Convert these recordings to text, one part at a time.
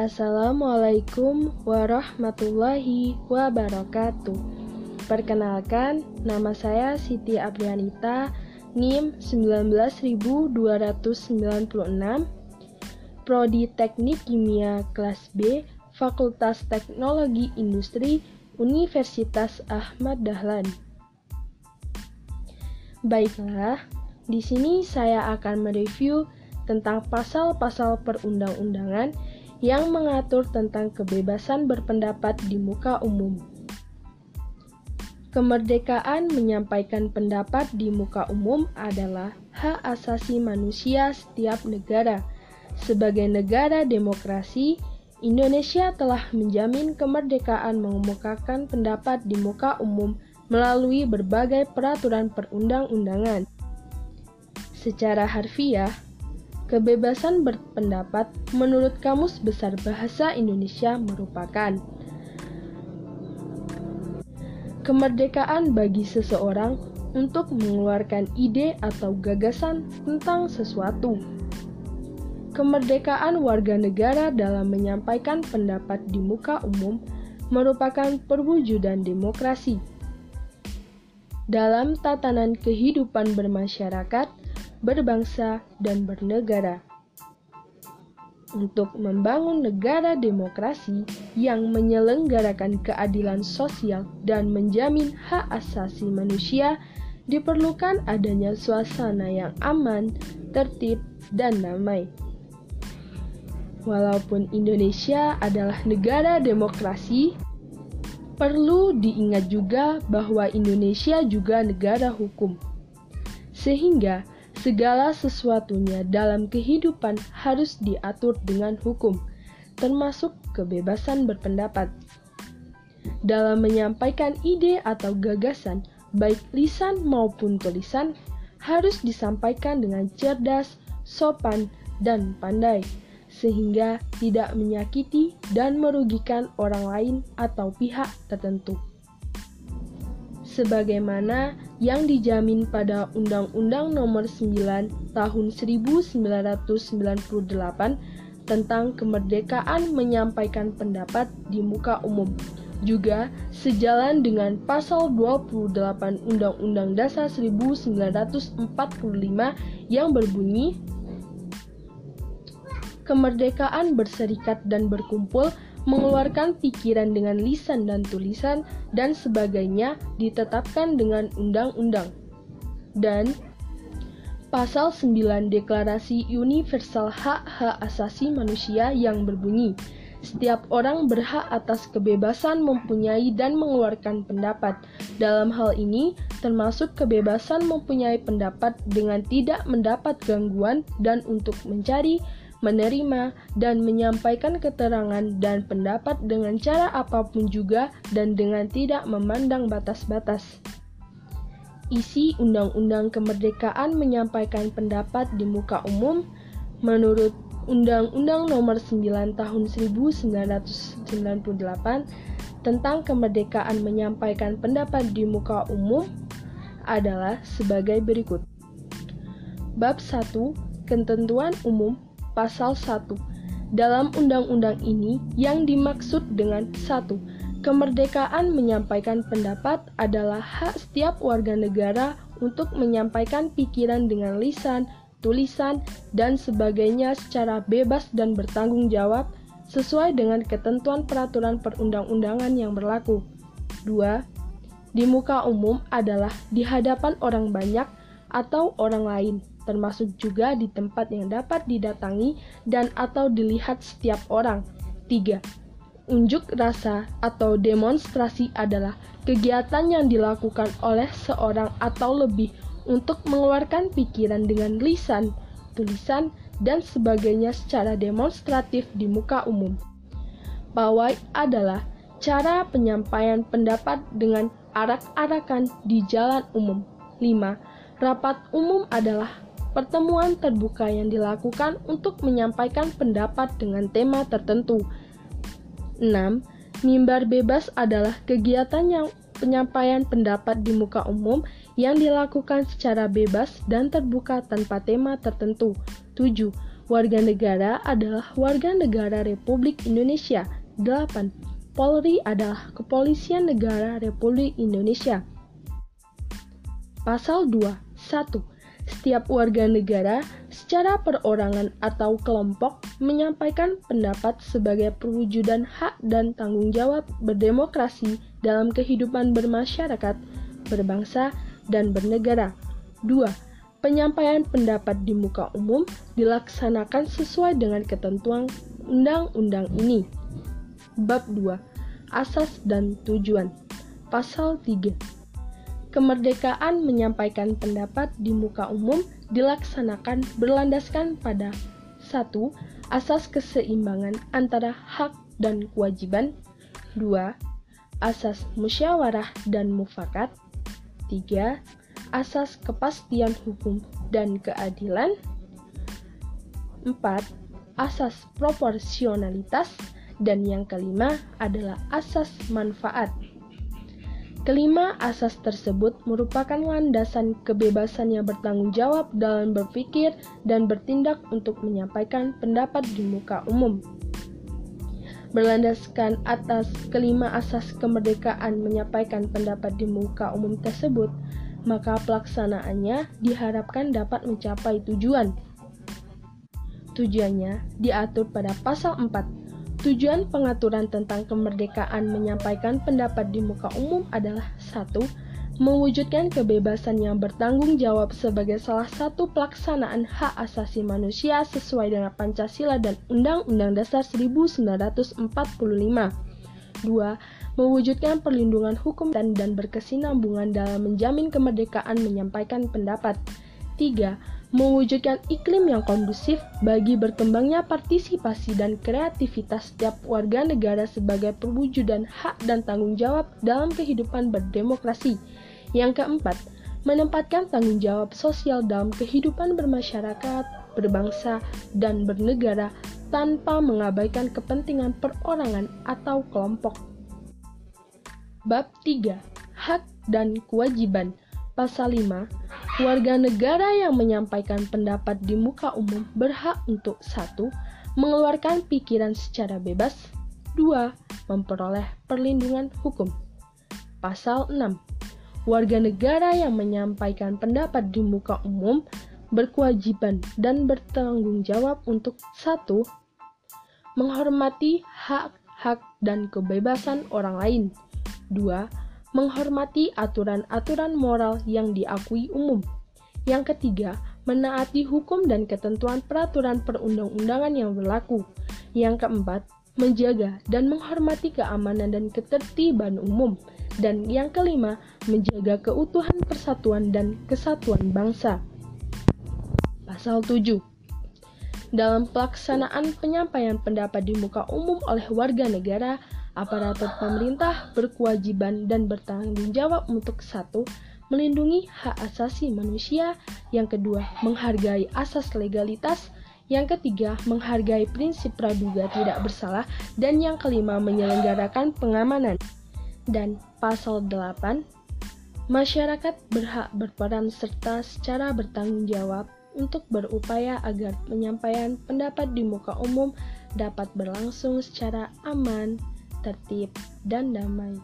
Assalamualaikum warahmatullahi wabarakatuh. Perkenalkan, nama saya Siti Aprianita, NIM 19296, Prodi Teknik Kimia kelas B, Fakultas Teknologi Industri, Universitas Ahmad Dahlan. Baiklah, di sini saya akan mereview tentang pasal-pasal perundang-undangan yang mengatur tentang kebebasan berpendapat di muka umum. Kemerdekaan menyampaikan pendapat di muka umum adalah hak asasi manusia setiap negara. Sebagai negara demokrasi, Indonesia telah menjamin kemerdekaan mengemukakan pendapat di muka umum melalui berbagai peraturan perundang-undangan. Secara harfiah, Kebebasan berpendapat menurut Kamus Besar Bahasa Indonesia merupakan kemerdekaan bagi seseorang untuk mengeluarkan ide atau gagasan tentang sesuatu. Kemerdekaan warga negara dalam menyampaikan pendapat di muka umum merupakan perwujudan demokrasi. Dalam tatanan kehidupan bermasyarakat, berbangsa, dan bernegara. Untuk membangun negara demokrasi yang menyelenggarakan keadilan sosial dan menjamin hak asasi manusia, diperlukan adanya suasana yang aman, tertib, dan damai. Walaupun Indonesia adalah negara demokrasi, perlu diingat juga bahwa Indonesia juga negara hukum. Sehingga Segala sesuatunya dalam kehidupan harus diatur dengan hukum, termasuk kebebasan berpendapat. Dalam menyampaikan ide atau gagasan, baik lisan maupun tulisan, harus disampaikan dengan cerdas, sopan, dan pandai, sehingga tidak menyakiti dan merugikan orang lain atau pihak tertentu sebagaimana yang dijamin pada Undang-Undang Nomor 9 Tahun 1998 tentang kemerdekaan menyampaikan pendapat di muka umum. Juga sejalan dengan pasal 28 Undang-Undang Dasar 1945 yang berbunyi Kemerdekaan berserikat dan berkumpul mengeluarkan pikiran dengan lisan dan tulisan, dan sebagainya ditetapkan dengan undang-undang. Dan Pasal 9 Deklarasi Universal Hak-Hak Asasi Manusia yang berbunyi, setiap orang berhak atas kebebasan mempunyai dan mengeluarkan pendapat. Dalam hal ini, termasuk kebebasan mempunyai pendapat dengan tidak mendapat gangguan dan untuk mencari, menerima, dan menyampaikan keterangan dan pendapat dengan cara apa pun juga dan dengan tidak memandang batas-batas. Isi Undang-Undang Kemerdekaan menyampaikan pendapat di muka umum menurut Undang-Undang Nomor 9 Tahun 1998 tentang kemerdekaan menyampaikan pendapat di muka umum adalah sebagai berikut. Bab 1 Ketentuan umum pasal 1 dalam undang-undang ini yang dimaksud dengan satu Kemerdekaan menyampaikan pendapat adalah hak setiap warga negara untuk menyampaikan pikiran dengan lisan, tulisan, dan sebagainya secara bebas dan bertanggung jawab sesuai dengan ketentuan peraturan perundang-undangan yang berlaku. 2. Di muka umum adalah di hadapan orang banyak atau orang lain termasuk juga di tempat yang dapat didatangi dan atau dilihat setiap orang. 3. Unjuk rasa atau demonstrasi adalah kegiatan yang dilakukan oleh seorang atau lebih untuk mengeluarkan pikiran dengan lisan, tulisan, dan sebagainya secara demonstratif di muka umum. Pawai adalah cara penyampaian pendapat dengan arak-arakan di jalan umum. 5. Rapat umum adalah pertemuan terbuka yang dilakukan untuk menyampaikan pendapat dengan tema tertentu. 6. Mimbar bebas adalah kegiatan yang penyampaian pendapat di muka umum yang dilakukan secara bebas dan terbuka tanpa tema tertentu. 7. Warga negara adalah warga negara Republik Indonesia. 8. Polri adalah Kepolisian Negara Republik Indonesia. Pasal 2. 1. Setiap warga negara secara perorangan atau kelompok menyampaikan pendapat sebagai perwujudan hak dan tanggung jawab berdemokrasi dalam kehidupan bermasyarakat, berbangsa, dan bernegara. 2 penyampaian pendapat di muka umum dilaksanakan sesuai dengan ketentuan undang-undang ini. Bab 2. Asas dan tujuan. Pasal 3. Kemerdekaan menyampaikan pendapat di muka umum dilaksanakan berlandaskan pada 1. Asas keseimbangan antara hak dan kewajiban 2. Asas musyawarah dan mufakat 3 asas kepastian hukum dan keadilan. 4. Asas proporsionalitas dan yang kelima adalah asas manfaat. Kelima asas tersebut merupakan landasan kebebasan yang bertanggung jawab dalam berpikir dan bertindak untuk menyampaikan pendapat di muka umum. Berlandaskan atas kelima asas kemerdekaan menyampaikan pendapat di muka umum tersebut, maka pelaksanaannya diharapkan dapat mencapai tujuan. Tujuannya diatur pada pasal 4. Tujuan pengaturan tentang kemerdekaan menyampaikan pendapat di muka umum adalah 1. Mewujudkan kebebasan yang bertanggung jawab sebagai salah satu pelaksanaan hak asasi manusia sesuai dengan Pancasila dan Undang-Undang Dasar 1945. 2 mewujudkan perlindungan hukum dan, dan berkesinambungan dalam menjamin kemerdekaan menyampaikan pendapat. 3. Mewujudkan iklim yang kondusif bagi berkembangnya partisipasi dan kreativitas setiap warga negara sebagai perwujudan hak dan tanggung jawab dalam kehidupan berdemokrasi. Yang keempat, menempatkan tanggung jawab sosial dalam kehidupan bermasyarakat, berbangsa, dan bernegara tanpa mengabaikan kepentingan perorangan atau kelompok Bab 3. Hak dan kewajiban. Pasal 5. Warga negara yang menyampaikan pendapat di muka umum berhak untuk 1. mengeluarkan pikiran secara bebas, 2. memperoleh perlindungan hukum. Pasal 6. Warga negara yang menyampaikan pendapat di muka umum berkewajiban dan bertanggung jawab untuk 1. menghormati hak-hak dan kebebasan orang lain. 2. Menghormati aturan-aturan moral yang diakui umum. Yang ketiga, menaati hukum dan ketentuan peraturan perundang-undangan yang berlaku. Yang keempat, menjaga dan menghormati keamanan dan ketertiban umum. Dan yang kelima, menjaga keutuhan persatuan dan kesatuan bangsa. Pasal 7 dalam pelaksanaan penyampaian pendapat di muka umum oleh warga negara, aparatur pemerintah berkewajiban dan bertanggung jawab untuk satu, melindungi hak asasi manusia, yang kedua, menghargai asas legalitas, yang ketiga, menghargai prinsip praduga tidak bersalah, dan yang kelima, menyelenggarakan pengamanan. Dan pasal 8, masyarakat berhak berperan serta secara bertanggung jawab untuk berupaya agar penyampaian pendapat di muka umum dapat berlangsung secara aman, tertib, dan damai.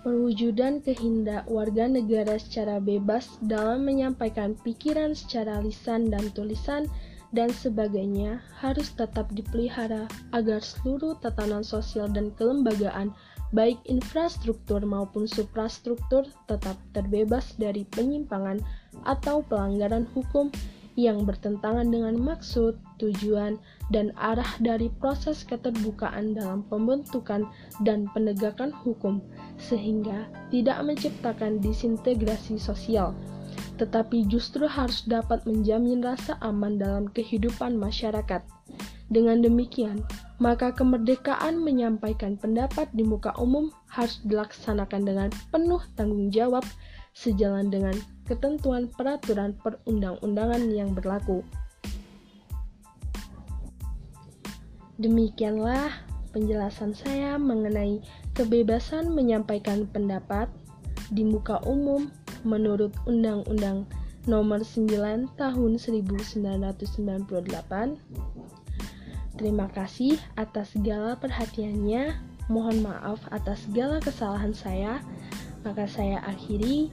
Perwujudan kehendak warga negara secara bebas dalam menyampaikan pikiran secara lisan dan tulisan dan sebagainya harus tetap dipelihara agar seluruh tatanan sosial dan kelembagaan baik infrastruktur maupun suprastruktur tetap terbebas dari penyimpangan atau pelanggaran hukum yang bertentangan dengan maksud, tujuan, dan arah dari proses keterbukaan dalam pembentukan dan penegakan hukum, sehingga tidak menciptakan disintegrasi sosial, tetapi justru harus dapat menjamin rasa aman dalam kehidupan masyarakat. Dengan demikian, maka kemerdekaan menyampaikan pendapat di muka umum harus dilaksanakan dengan penuh tanggung jawab sejalan dengan ketentuan peraturan perundang-undangan yang berlaku. Demikianlah penjelasan saya mengenai kebebasan menyampaikan pendapat di muka umum menurut Undang-Undang nomor 9 tahun 1998. Terima kasih atas segala perhatiannya. Mohon maaf atas segala kesalahan saya. Maka saya akhiri.